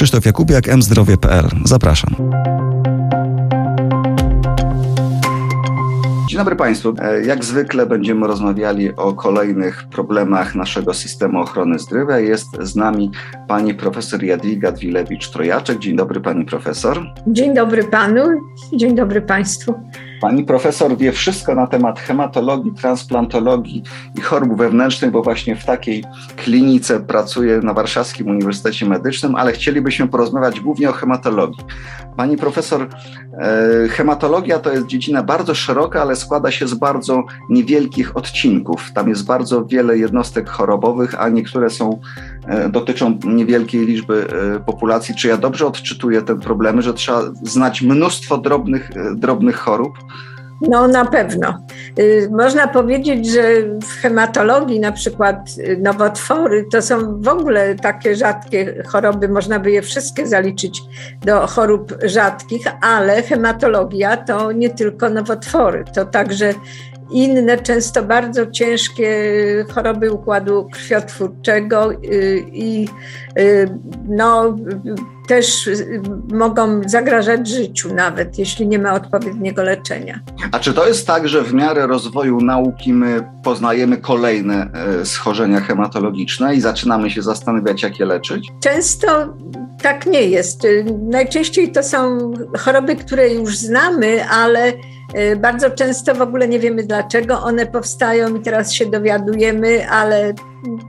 Krzysztof Jakubiak, mzdrowie.pl. Zapraszam. Dzień dobry Państwu. E, jak zwykle będziemy rozmawiali o kolejnych problemach naszego systemu ochrony zdrowia. Jest z nami pani profesor Jadwiga Dwilewicz-Trojaczek. Dzień dobry pani profesor. Dzień dobry panu, dzień dobry państwu. Pani profesor wie wszystko na temat hematologii, transplantologii i chorób wewnętrznych, bo właśnie w takiej klinice pracuje na Warszawskim Uniwersytecie Medycznym, ale chcielibyśmy porozmawiać głównie o hematologii. Pani profesor, hematologia to jest dziedzina bardzo szeroka, ale składa się z bardzo niewielkich odcinków. Tam jest bardzo wiele jednostek chorobowych, a niektóre są, e, dotyczą niewielkiej liczby e, populacji. Czy ja dobrze odczytuję te problemy, że trzeba znać mnóstwo drobnych, drobnych chorób? No na pewno. Y, można powiedzieć, że w hematologii na przykład y, nowotwory to są w ogóle takie rzadkie choroby, można by je wszystkie zaliczyć do chorób rzadkich, ale hematologia to nie tylko nowotwory, to także inne, często bardzo ciężkie choroby układu krwiotwórczego y, i no, też mogą zagrażać życiu, nawet jeśli nie ma odpowiedniego leczenia. A czy to jest tak, że w miarę rozwoju nauki my poznajemy kolejne e, schorzenia hematologiczne i zaczynamy się zastanawiać, jak je leczyć? Często tak nie jest. Najczęściej to są choroby, które już znamy, ale bardzo często w ogóle nie wiemy dlaczego one powstają i teraz się dowiadujemy, ale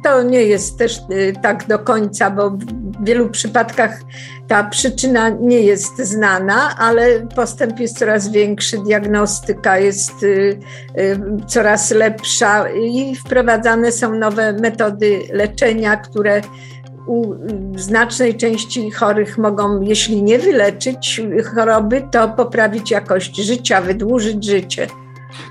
to nie jest też e, tak do końca, bo w wielu przypadkach ta przyczyna nie jest znana, ale postęp jest coraz większy, diagnostyka jest coraz lepsza i wprowadzane są nowe metody leczenia, które u znacznej części chorych mogą, jeśli nie wyleczyć choroby, to poprawić jakość życia, wydłużyć życie.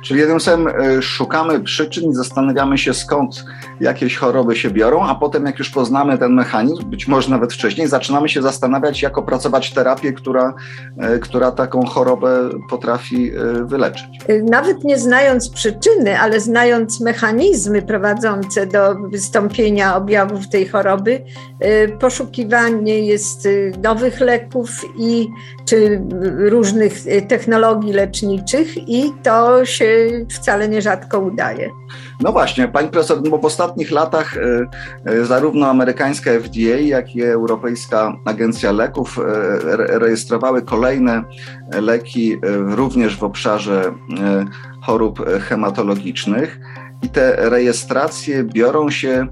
Czyli jednym słowem e, szukamy przyczyn zastanawiamy się skąd jakieś choroby się biorą, a potem jak już poznamy ten mechanizm, być może nawet wcześniej, zaczynamy się zastanawiać, jak opracować terapię, która, e, która taką chorobę potrafi e, wyleczyć. Nawet nie znając przyczyny, ale znając mechanizmy prowadzące do wystąpienia objawów tej choroby, poszukiwanie jest nowych leków i czy różnych technologii leczniczych i to się wcale nierzadko udaje. No właśnie, pani profesor, no bo w ostatnich latach e, e, zarówno amerykańska FDA, jak i Europejska Agencja Leków e, rejestrowały kolejne leki również w obszarze chorób hematologicznych. I te rejestracje biorą się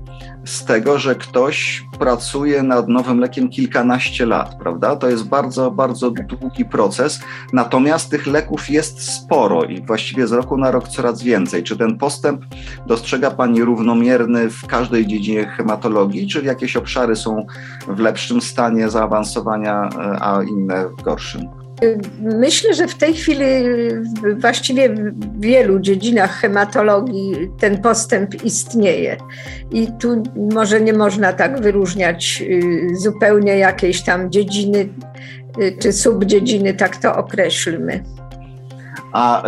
z tego, że ktoś pracuje nad nowym lekiem kilkanaście lat, prawda? To jest bardzo, bardzo długi proces. Natomiast tych leków jest sporo i właściwie z roku na rok coraz więcej. Czy ten postęp dostrzega Pani równomierny w każdej dziedzinie hematologii, czy jakieś obszary są w lepszym stanie zaawansowania, e, a inne w gorszym? Myślę, że w tej chwili właściwie w wielu dziedzinach hematologii ten postęp istnieje. I tu może nie można tak wyróżniać y, zupełnie jakiejś tam dziedziny y, czy subdziedziny, tak to określmy. A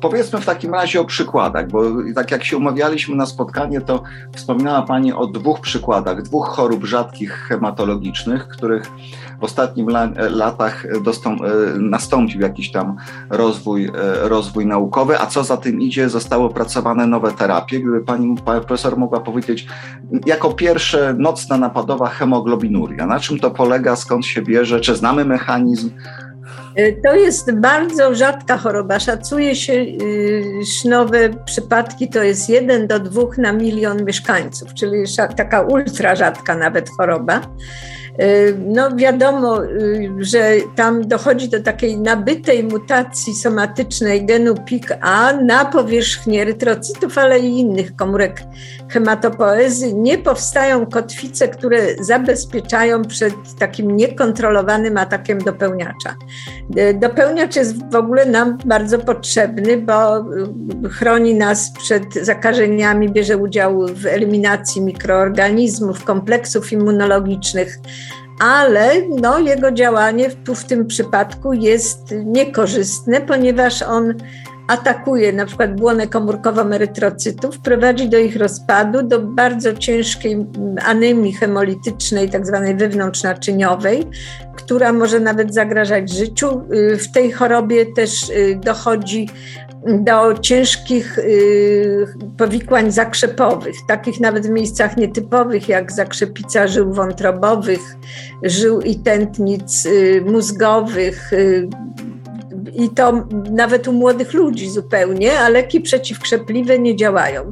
powiedzmy w takim razie o przykładach, bo tak jak się umawialiśmy na spotkanie, to wspominała Pani o dwóch przykładach, dwóch chorób rzadkich hematologicznych, których w ostatnich la, latach y, nastąpił jakiś tam rozwój, y, rozwój naukowy, a co za tym idzie, zostały opracowane nowe terapie. Gdyby Pani, profesor mogła powiedzieć, jako pierwsze nocna napadowa hemoglobinuria, na czym to polega, skąd się bierze, czy znamy mechanizm, to jest bardzo rzadka choroba. Szacuje się, że nowe przypadki to jest 1 do 2 na milion mieszkańców, czyli taka ultra rzadka nawet choroba. Y, no wiadomo, y, że tam dochodzi do takiej nabytej mutacji somatycznej genu PIK-A na powierzchni erytrocytów, ale i innych komórek hematopoezy. Nie powstają kotwice, które zabezpieczają przed takim niekontrolowanym atakiem dopełniacza. Y, dopełniacz jest w ogóle nam bardzo potrzebny, bo chroni nas przed zakażeniami, bierze udział w eliminacji mikroorganizmów, kompleksów immunologicznych ale no, jego działanie tu w tym przypadku jest niekorzystne, ponieważ on atakuje na przykład błonę komórkową erytrocytów, prowadzi do ich rozpadu, do bardzo ciężkiej anemii hemolitycznej, tak zwanej wewnątrznaczyniowej, która może nawet zagrażać życiu. Y, w tej chorobie też y, dochodzi do ciężkich y, powikłań zakrzepowych, takich nawet w miejscach nietypowych, jak zakrzepica żył wątrobowych, żył i tętnic mózgowych, i to nawet u młodych ludzi zupełnie, a leki przeciwkrzepliwe nie działają.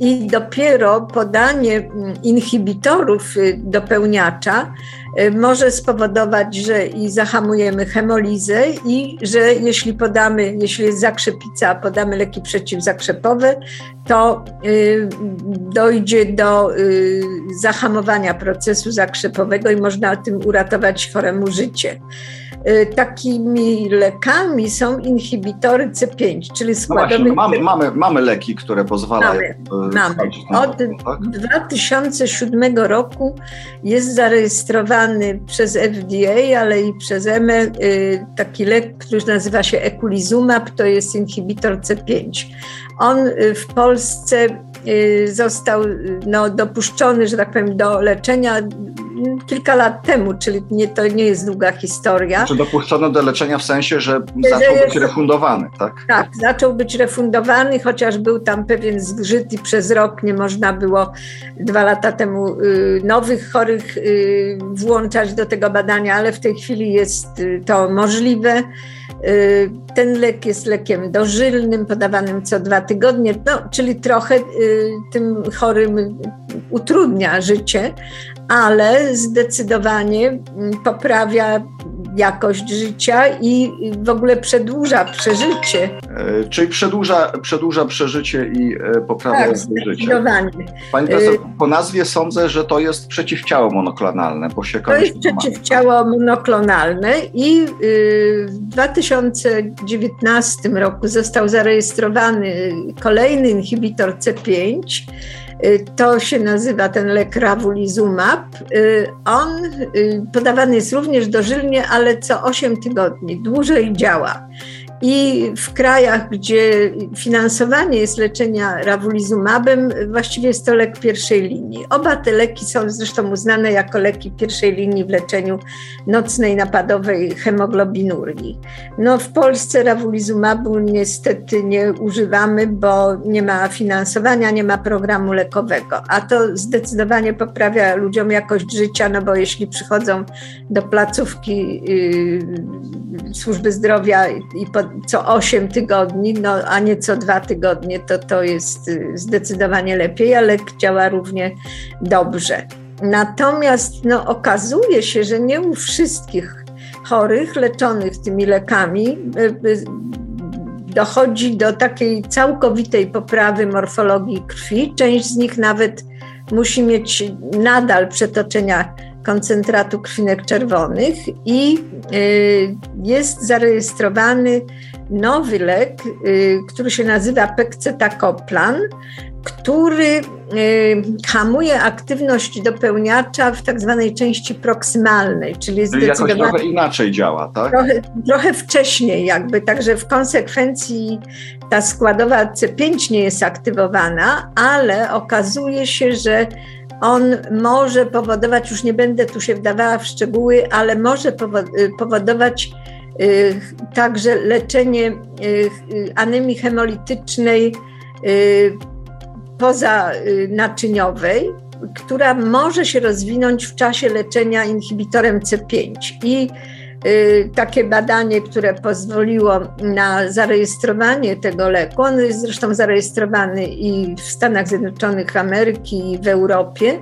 I dopiero podanie mm, inhibitorów y, dopełniacza y, może spowodować, że i zahamujemy hemolizę i że jeśli podamy, jeśli jest zakrzepica, podamy leki przeciwzakrzepowe, to y, dojdzie do zahamowania procesu zakrzepowego i można tym uratować choremu życie. Y, takimi lekami są inhibitory C5, czyli składowe. No mamy, mamy, mamy leki, które pozwalają. Mamy. mamy. Od tak? 2007 roku jest zarejestrowany przez FDA, ale i przez EME y, taki lek, który nazywa się Eculizumab, to jest inhibitor C5. On y, w Polsce został no, dopuszczony, że tak powiem, do leczenia kilka lat temu, czyli nie, to nie jest długa historia. Czy dopuszczono do leczenia w sensie, że zaczął być refundowany, tak? Tak, zaczął być refundowany, chociaż był tam pewien zgrzyt i przez rok nie można było dwa lata temu y, nowych chorych y, włączać do tego badania, ale w tej chwili jest y, to możliwe. Ten lek jest lekiem dożylnym, podawanym co dwa tygodnie, no, czyli trochę tym chorym utrudnia życie, ale zdecydowanie mm, poprawia jakość życia i w ogóle przedłuża przeżycie. E, czyli przedłuża, przedłuża przeżycie i e, poprawia tak, życie. Pani profesor, po nazwie sądzę, że to jest przeciwciało monoklonalne. Bo się to jest przeciwciało monoklonalne i y, w 2019 roku został zarejestrowany kolejny inhibitor C5, Y, to się nazywa ten lek Ravulizumab. Y, on y, podawany jest również dożylnie, ale co 8 tygodni, dłużej działa. I w krajach, gdzie finansowanie jest leczenia rawulizumabem, właściwie jest to lek pierwszej linii. Oba te leki są zresztą uznane jako leki pierwszej linii w leczeniu nocnej napadowej hemoglobinurii. No w Polsce rawulizumabu niestety nie używamy, bo nie ma finansowania, nie ma programu lekowego, a to zdecydowanie poprawia ludziom jakość życia, no bo jeśli przychodzą do placówki yy, służby zdrowia i pod, co 8 tygodni, no, a nie co 2 tygodnie, to to jest y, zdecydowanie lepiej, ale działa równie dobrze. Natomiast no, okazuje się, że nie u wszystkich chorych leczonych tymi lekami y, y, dochodzi do takiej całkowitej poprawy morfologii krwi. Część z nich nawet musi mieć nadal przetoczenia koncentratu krwinek czerwonych i y, jest zarejestrowany nowy lek, y, który się nazywa Pekcetacoplan, który y, hamuje aktywność dopełniacza w tak zwanej części proksymalnej, czyli zdecydowanie... Jakoś trochę inaczej działa, tak? Trochę, trochę wcześniej jakby, także w konsekwencji ta składowa C5 nie jest aktywowana, ale okazuje się, że on może powodować, już nie będę tu się wdawała w szczegóły, ale może y, powodować y, także leczenie y, anemii hemolitycznej poza-naczyniowej, która może się rozwinąć w czasie leczenia inhibitorem C5. I takie badanie, które pozwoliło na zarejestrowanie tego leku. On jest zresztą zarejestrowany i w Stanach Zjednoczonych Ameryki, i w Europie.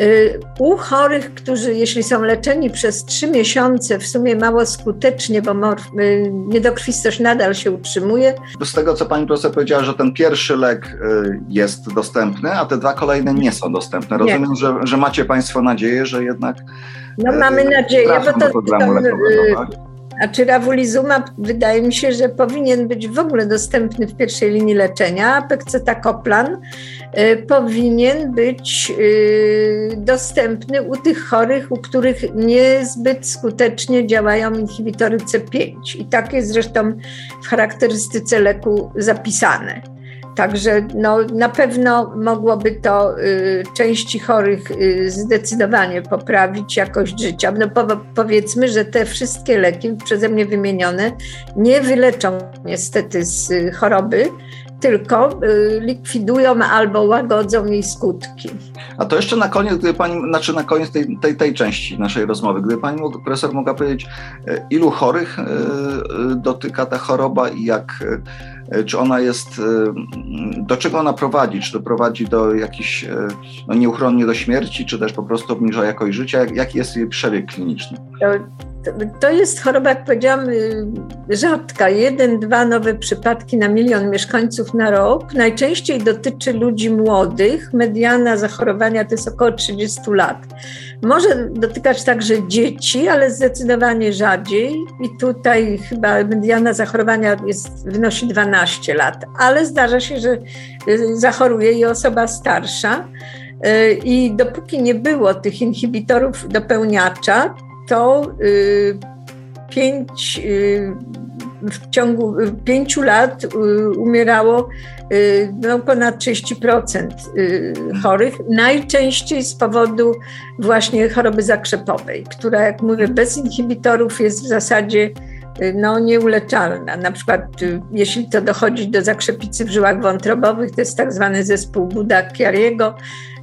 Y, u chorych, którzy jeśli są leczeni przez trzy miesiące, w sumie mało skutecznie, bo y, niedokrwistość nadal się utrzymuje. Z tego, co pani profesor powiedziała, że ten pierwszy lek jest dostępny, a te dwa kolejne nie są dostępne. Rozumiem, że, że macie państwo nadzieję, że jednak no mamy nadzieję, bo to, to, a czy rawulizumab wydaje mi się, że powinien być w ogóle dostępny w pierwszej linii leczenia. Pekcetacoplan powinien być dostępny u tych chorych, u których niezbyt skutecznie działają inhibitory C5. I tak jest zresztą w charakterystyce leku zapisane. Także no, na pewno mogłoby to y, części chorych y, zdecydowanie poprawić jakość życia. No, po, powiedzmy, że te wszystkie leki przeze mnie wymienione nie wyleczą niestety z y, choroby, tylko y, likwidują albo łagodzą jej skutki. A to jeszcze na koniec, gdyby pani, znaczy na koniec tej, tej, tej części naszej rozmowy, gdyby pani profesor mogła powiedzieć, y, ilu chorych y, dotyka ta choroba i jak, czy ona jest, do czego ona prowadzi? Czy doprowadzi do jakichś, no nieuchronnie do śmierci, czy też po prostu obniża jakość życia? Jak, jaki jest jej przebieg kliniczny? To jest choroba, jak powiedziałam, y, rzadka. Jeden, dwa nowe przypadki na milion mieszkańców na rok. Najczęściej dotyczy ludzi młodych. Mediana zachorowania to jest około 30 lat. Może dotykać także dzieci, ale zdecydowanie rzadziej. I tutaj chyba mediana zachorowania jest, wynosi 12 lat, ale zdarza się, że y, zachoruje i osoba starsza. Y, I dopóki nie było tych inhibitorów dopełniacza, to y, pięć, w ciągu pięciu lat umierało no, ponad 30% chorych, najczęściej z powodu właśnie choroby zakrzepowej, która, jak mówię, bez inhibitorów jest w zasadzie no, nieuleczalna. Na przykład jeśli to dochodzi do zakrzepicy w żyłach wątrobowych, to jest tak zwany zespół Buda-Chiariego,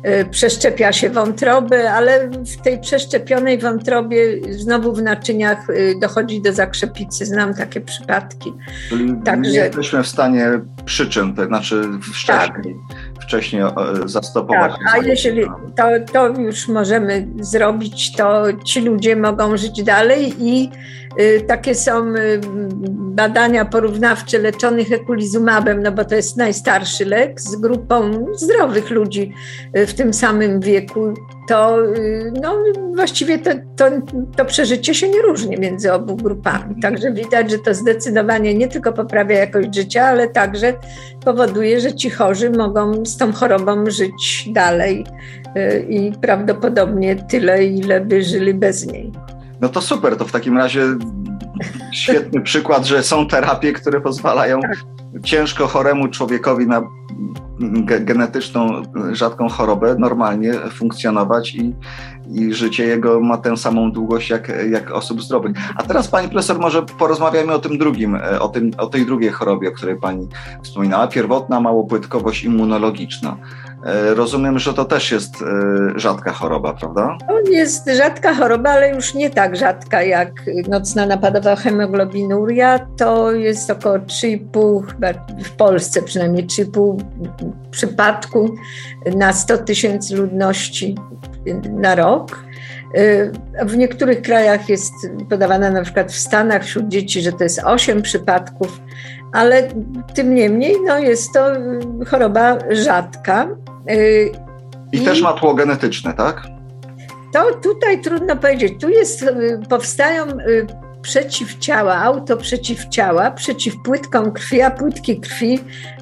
Y, przeszczepia się wątroby, ale w tej przeszczepionej wątrobie znowu w naczyniach y, dochodzi do zakrzepicy. Znam takie przypadki. Czyli Także, nie jesteśmy w stanie przyczyn, to znaczy wcześniej, tak. wcześniej zastopować. Tak, a jeżeli to, to już możemy zrobić, to ci ludzie mogą żyć dalej i y, takie są badania porównawcze leczonych ekulizumabem, no bo to jest najstarszy lek, z grupą zdrowych ludzi w tym samym wieku, to y, no, właściwie to, to, to przeżycie się nie różni między obu grupami. Także widać, że to zdecydowanie nie tylko poprawia jakość życia, ale także powoduje, że ci chorzy mogą z tą chorobą żyć dalej y, i prawdopodobnie tyle, ile by żyli bez niej. No to super, to w takim razie świetny przykład, że są terapie, które pozwalają tak. ciężko choremu człowiekowi na genetyczną, rzadką chorobę normalnie funkcjonować i, i życie jego ma tę samą długość jak, jak osób zdrowych. A teraz pani profesor, może porozmawiamy o tym drugim, o, tym, o tej drugiej chorobie, o której pani wspominała, pierwotna małopłytkowość immunologiczna. E, rozumiem, że to też jest e, rzadka choroba, prawda? To jest rzadka choroba, ale już nie tak rzadka jak nocna napadowa hemoglobinuria. To jest około 3,5, chyba w Polsce przynajmniej 3,5 przypadku na 100 tysięcy ludności na rok. E, w niektórych krajach jest podawana na przykład w Stanach wśród dzieci, że to jest 8 przypadków, ale tym niemniej no, jest to choroba rzadka. I, I też ma tło genetyczne, tak? To tutaj trudno powiedzieć. Tu jest, y, powstają y, przeciwciała, autoprzeciwciała przeciw płytkom krwi, a płytki krwi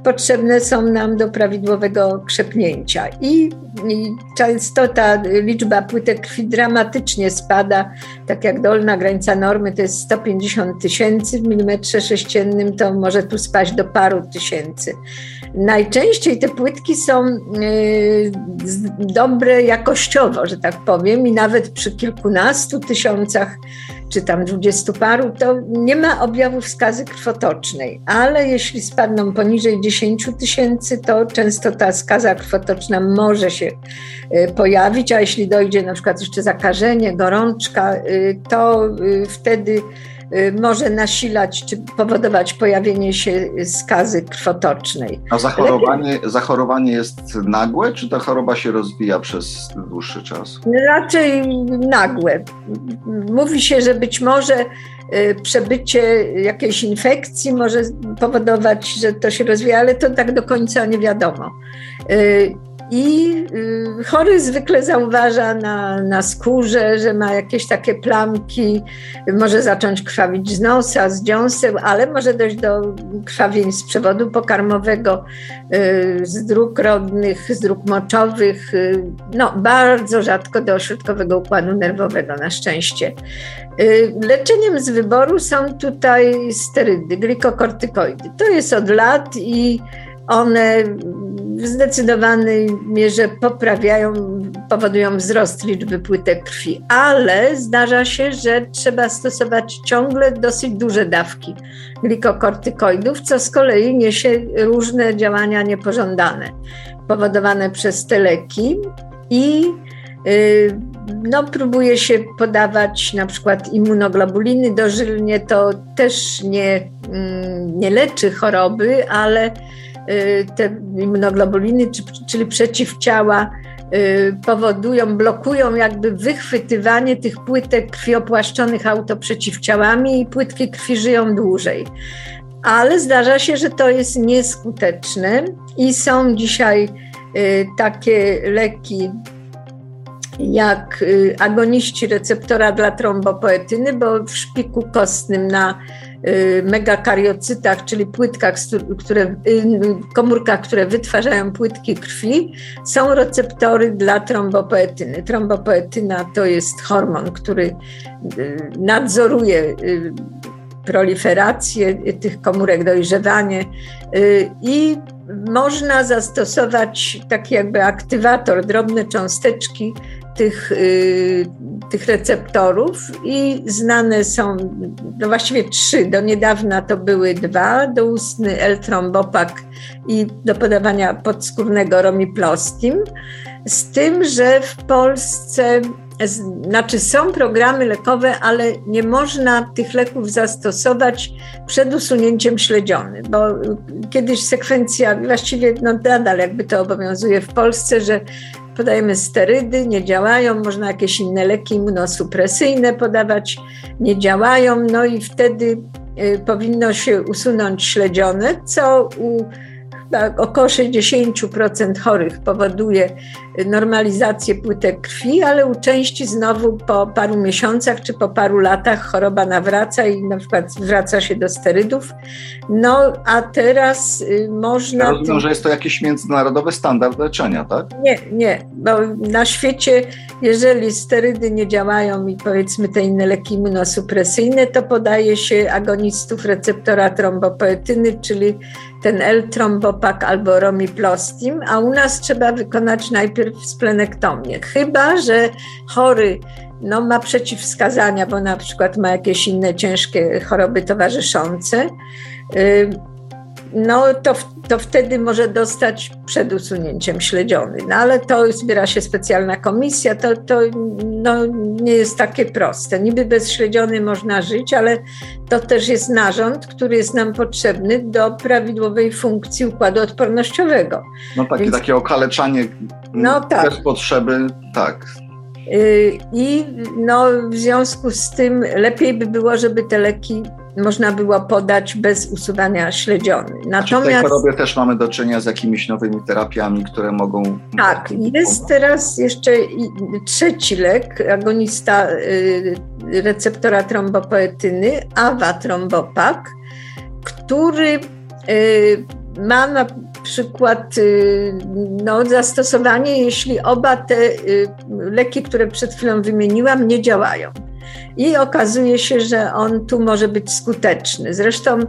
potrzebne są nam do prawidłowego krzepnięcia. I, I, często ta liczba płytek krwi dramatycznie spada, tak jak dolna granica normy to jest 150 tysięcy w milimetrze sześciennym, to może tu spaść do paru tysięcy. Najczęściej te płytki są y, dobre jakościowo, że tak powiem, i nawet przy kilkunastu tysiącach czy tam dwudziestu paru, to nie ma objawów skazy krwotocznej, ale jeśli spadną poniżej 10 tysięcy, to często ta skaza krwotoczna może się y, pojawić, a jeśli dojdzie na przykład jeszcze zakażenie, gorączka, y, to wtedy Y, może nasilać czy powodować pojawienie się skazy krwotocznej. A zachorowanie, zachorowanie jest nagłe, czy ta choroba się rozwija przez dłuższy czas? Raczej nagłe. Mówi się, że być może przebycie jakiejś infekcji może powodować, że to się rozwija, ale to tak do końca nie wiadomo. I y, chory zwykle zauważa na, na skórze, że ma jakieś takie plamki, może zacząć krwawić z nosa, z dziąseł, ale może dojść do krwawień z przewodu pokarmowego, y, z dróg rodnych, z dróg moczowych, y, no bardzo rzadko do ośrodkowego układu nerwowego na szczęście. Leczeniem z wyboru są tutaj sterydy, glikokortykoidy. To jest od lat i one w zdecydowanej mierze poprawiają, powodują wzrost liczby płytek krwi, ale zdarza się, że trzeba stosować ciągle dosyć duże dawki glikokortykoidów, co z kolei niesie różne działania niepożądane powodowane przez te leki i y, no, próbuje się podawać na przykład immunoglobuliny dożylnie, to też nie, mm, nie leczy choroby, ale te immunoglobuliny, czyli przeciwciała, y, powodują, blokują jakby wychwytywanie tych płytek krwi opłaszczonych autoprzeciwciałami i płytki krwi żyją dłużej. Ale zdarza się, że to jest nieskuteczne i są dzisiaj y, takie leki jak agoniści receptora dla trombopoetyny, bo w szpiku kostnym na Y, megakariocytach, czyli płytkach, które, y, komórkach, które wytwarzają płytki krwi, są receptory dla trombopoetyny. Trombopoetyna to jest hormon, który y, nadzoruje proliferację tych komórek, dojrzewanie i można zastosować taki jakby aktywator, drobne cząsteczki tych, y, tych receptorów i znane są no właściwie trzy. Do niedawna to były dwa, doustny L-trombopak i do podawania podskórnego romiplostim. Z tym, że w Polsce znaczy są programy lekowe, ale nie można tych leków zastosować przed usunięciem śledziony, bo kiedyś sekwencja, właściwie no nadal jakby to obowiązuje w Polsce, że podajemy sterydy, nie działają, można jakieś inne leki immunosupresyjne podawać, nie działają, no i wtedy y, powinno się usunąć śledzione, co u około 60% chorych powoduje normalizację płytek krwi, ale u części znowu po paru miesiącach czy po paru latach choroba nawraca i na przykład zwraca się do sterydów. No a teraz y, można. Ja rozumiem, że jest to jakiś międzynarodowy standard leczenia, tak? Nie, nie, bo na świecie, jeżeli sterydy nie działają i powiedzmy te inne leki immunosupresyjne, to podaje się agonistów receptora trombopoetyny, czyli ten L-trombopak albo romiplostim, a u nas trzeba wykonać najpierw splenektomię. Chyba, że chory no, ma przeciwwskazania, bo na przykład ma jakieś inne ciężkie choroby towarzyszące, y, no to, to wtedy może dostać przed usunięciem śledziony. No ale to zbiera się specjalna komisja, to, to no, nie jest takie proste. Niby bez śledziony można żyć, ale to też jest narząd, który jest nam potrzebny do prawidłowej funkcji układu odpornościowego. No takie, Więc, takie okaleczanie no, tak. bez potrzeby, tak. Y, I no, w związku z tym lepiej by było, żeby te leki można było podać bez usuwania śledziony. Natomiast w chorobie też mamy do czynienia z jakimiś nowymi terapiami, które mogą. Tak, jest teraz jeszcze trzeci lek, agonista y, receptora trombopoetyny, awatrombopak, który y, ma na przykład y, no, zastosowanie, jeśli oba te leki, które przed chwilą wymieniłam, nie działają i okazuje się, że on tu może być skuteczny. Zresztą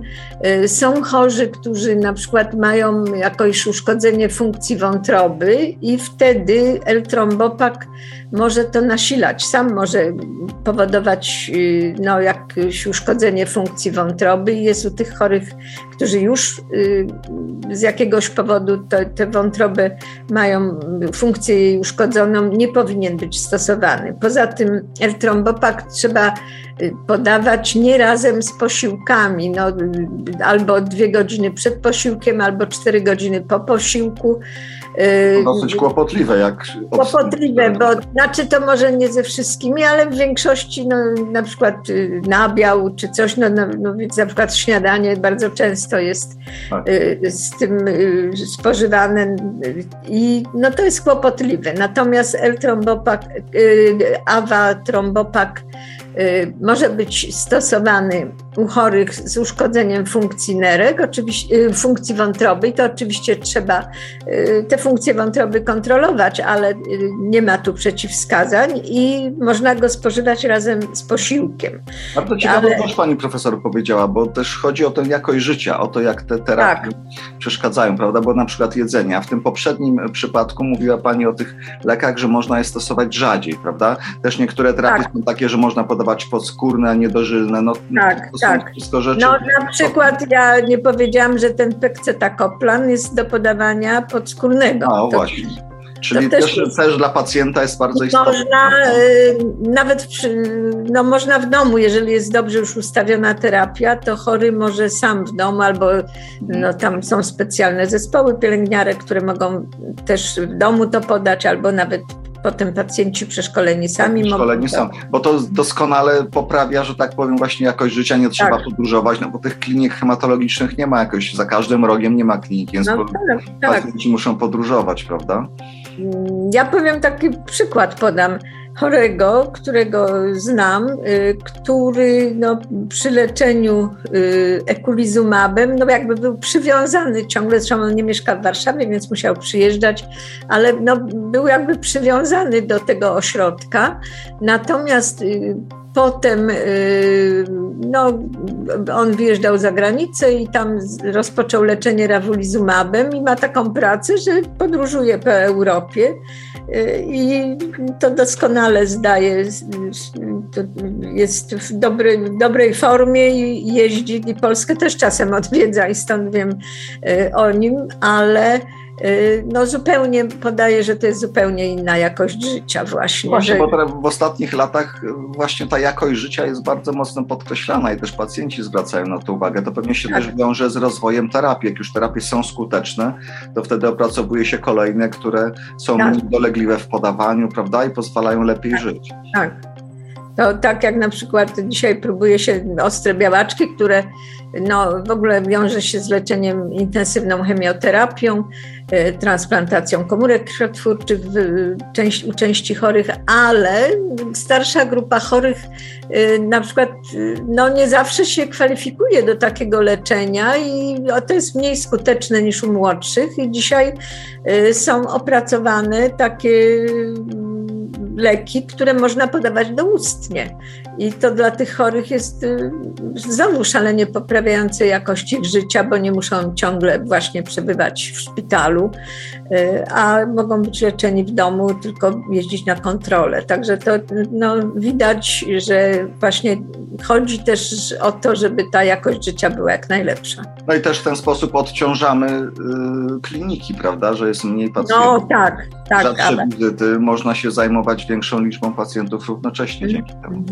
y, są chorzy, którzy na przykład mają jakieś uszkodzenie funkcji wątroby i wtedy L-trombopak może to nasilać. Sam może powodować y, no, jakieś uszkodzenie funkcji wątroby i jest u tych chorych, którzy już y, z jakiegoś powodu tę wątrobę mają funkcję jej uszkodzoną, nie powinien być stosowany. Poza tym L-trombopak trzeba podawać nie razem z posiłkami, no, albo dwie godziny przed posiłkiem, albo cztery godziny po posiłku. To dosyć kłopotliwe, jak Kłopotliwe, bo znaczy to może nie ze wszystkimi, ale w większości no, na przykład y, nabiał czy coś, no, no, no więc na przykład śniadanie bardzo często jest tak. Y, z tym y, spożywane i no to jest kłopotliwe. Natomiast L-trombopak, awa trombopak Y, może być stosowany u chorych z uszkodzeniem funkcji nerek, oczywiście, y, funkcji wątroby, to oczywiście trzeba y, te funkcje wątroby kontrolować, ale nie ma tu przeciwwskazań i można go spożywać razem z posiłkiem. Bardzo ciekawe ale... też pani profesor powiedziała, bo też chodzi o tę jakość życia, o to jak te terapie tak. przeszkadzają, prawda? Bo na przykład jedzenia. W tym poprzednim przypadku mówiła pani o tych lekach, że można je stosować rzadziej, prawda? Też niektóre terapie tak. są takie, że można podawać dawać podskórne, a nie dożylne. No, tak, to tak. rzeczy. No na przykład ja nie powiedziałam, że ten pekcetakoplan jest do podawania podskórnego. A, to, właśnie. Czyli też, też, też, dla pacjenta jest bardzo istotne. Można y, nawet przy, no można w domu, jeżeli jest dobrze już ustawiona terapia, to chory może sam w domu albo no, tam są specjalne zespoły pielęgniarek, które mogą też w domu to podać, albo nawet potem pacjenci przeszkoleni sami tak, przeszkoleni mogą... Sam, bo to doskonale poprawia, że tak powiem, właśnie jakość życia, nie trzeba tak. podróżować, no bo tych klinik hematologicznych nie ma jakoś, za każdym rogiem nie ma kliniki, więc no, tak, tak. pacjenci muszą podróżować, prawda? Ja powiem taki przykład podam chorego, którego znam, y, który no, przy leczeniu y, ekulizumabem no, jakby był przywiązany ciągle, zresztą on nie mieszka w Warszawie, więc musiał przyjeżdżać, ale no, był jakby przywiązany do tego ośrodka. Natomiast y, Potem no, on wyjeżdżał za granicę i tam rozpoczął leczenie rawulizumabem i ma taką pracę, że podróżuje po Europie i to doskonale zdaje, jest w, dobrej formie i jeździ i Polskę też czasem odwiedza i stąd wiem e, o nim, ale Y, no zupełnie podaje, że to jest zupełnie inna jakość życia właśnie. Właśnie, że... bo w ostatnich latach y, właśnie ta jakość życia jest bardzo mocno podkreślana i też pacjenci zwracają na to uwagę. To pewnie się tak. też wiąże z rozwojem terapii. Jak już terapie są skuteczne, to wtedy opracowuje się kolejne, które są tak. dolegliwe w podawaniu, prawda, i pozwalają lepiej tak. żyć. Tak. To tak jak na przykład dzisiaj próbuje się ostre białaczki, które no, w ogóle wiąże się z leczeniem intensywną chemioterapią, e, transplantacją komórek krwiotwórczych u części chorych, ale starsza grupa chorych e, na przykład no, nie zawsze się kwalifikuje do takiego leczenia i to jest mniej skuteczne niż u młodszych. I dzisiaj e, są opracowane takie leki, które można podawać doustnie. I to dla tych chorych jest y, znowu szalenie poprawiające jakość ich życia, bo nie muszą ciągle właśnie przebywać w szpitalu, y, a mogą być leczeni w domu, tylko jeździć na kontrolę. Także to no, widać, że właśnie chodzi też o to, żeby ta jakość życia była jak najlepsza. No i też w ten sposób odciążamy y, kliniki, prawda, że jest mniej pacjentów. No tak, tak. Rzadsze ale... wizyty, można się zajmować większą liczbą pacjentów równocześnie mm dzięki temu.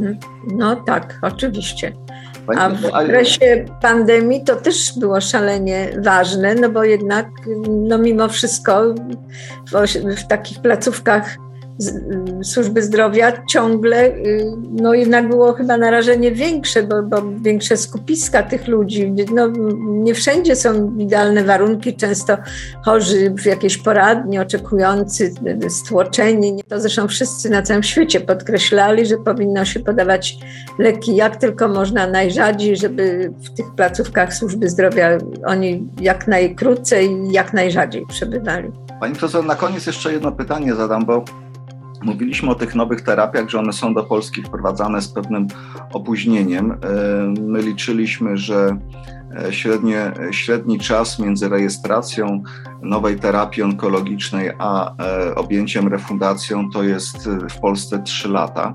No tak, oczywiście. A w okresie pandemii to też było szalenie ważne, no bo jednak no mimo wszystko w, w takich placówkach służby zdrowia ciągle y, no jednak było chyba narażenie większe, bo, bo, większe skupiska tych ludzi. No, nie wszędzie są idealne warunki, często chorzy w jakiejś poradni, oczekujący, stłoczeni. To zresztą wszyscy na całym świecie podkreślali, że powinno się podawać leki jak tylko można najrzadziej, żeby w tych placówkach służby zdrowia oni jak najkrócej jak najrzadziej przebywali. Pani profesor, na koniec jeszcze jedno pytanie zadam, bo Mówiliśmy o tych nowych terapiach, że one są do Polski wprowadzane z pewnym opóźnieniem. E, my liczyliśmy, że e, średnie, średni czas między rejestracją nowej terapii onkologicznej a e, objęciem refundacją to jest w Polsce 3 lata.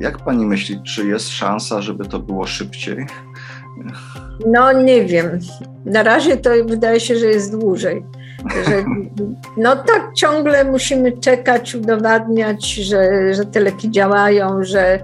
Jak pani myśli, czy jest szansa, żeby to było szybciej? No nie wiem. Na razie to wydaje się, że jest dłużej. Że, no tak, ciągle musimy czekać, udowadniać, że, że te leki działają, że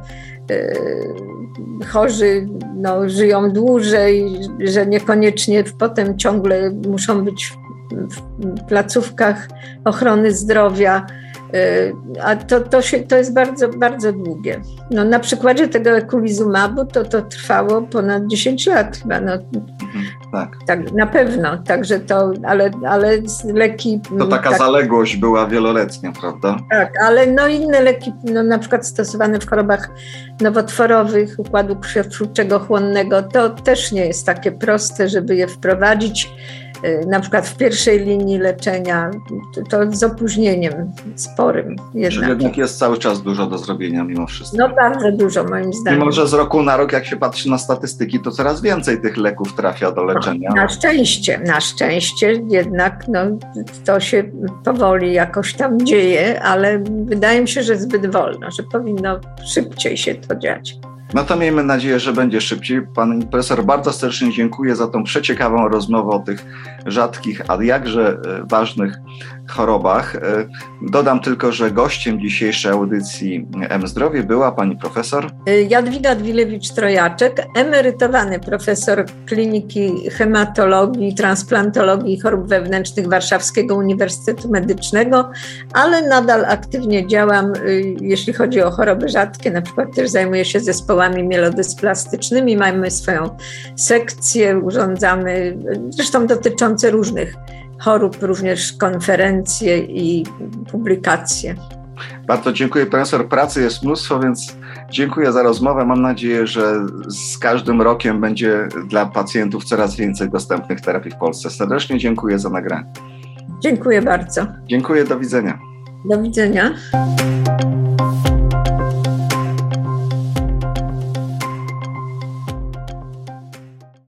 chorzy no, żyją dłużej, że niekoniecznie potem ciągle muszą być w placówkach ochrony zdrowia. Y, a to, to, się, to jest bardzo, bardzo długie. No, na przykładzie tego ekulizumabu to, to trwało ponad 10 lat chyba. No, mhm, tak. tak. Na pewno, także to, ale, ale leki... To taka tak, zaległość była wieloletnia, prawda? Tak, ale no inne leki, no, na przykład stosowane w chorobach nowotworowych układu krwiotwórczego chłonnego, to też nie jest takie proste, żeby je wprowadzić na przykład w pierwszej linii leczenia, to z opóźnieniem sporym. Jednak. Czyli jednak jest cały czas dużo do zrobienia mimo wszystko. No bardzo dużo moim zdaniem. Mimo, że z roku na rok jak się patrzy na statystyki, to coraz więcej tych leków trafia do leczenia. Na szczęście, na szczęście jednak no, to się powoli jakoś tam dzieje, ale wydaje mi się, że zbyt wolno, że powinno szybciej się to dziać. No to miejmy nadzieję, że będzie szybciej. Pan profesor bardzo serdecznie dziękuję za tą przeciekawą rozmowę o tych rzadkich, a jakże e, ważnych chorobach. E, dodam tylko, że gościem dzisiejszej audycji M-Zdrowie była pani profesor Jadwiga Dwilewicz-Trojaczek, emerytowany profesor Kliniki Hematologii, Transplantologii i Chorób Wewnętrznych Warszawskiego Uniwersytetu Medycznego, ale nadal aktywnie działam, y, jeśli chodzi o choroby rzadkie, na przykład też zajmuję się zespołami mielodysplastycznymi, mamy swoją sekcję, urządzamy, zresztą dotyczące różnych chorób, również konferencje i publikacje. Bardzo dziękuję profesor. Pracy jest mnóstwo, więc dziękuję za rozmowę. Mam nadzieję, że z każdym rokiem będzie dla pacjentów coraz więcej dostępnych terapii w Polsce. Serdecznie dziękuję za nagranie. Dziękuję bardzo. Dziękuję, do widzenia. Do widzenia.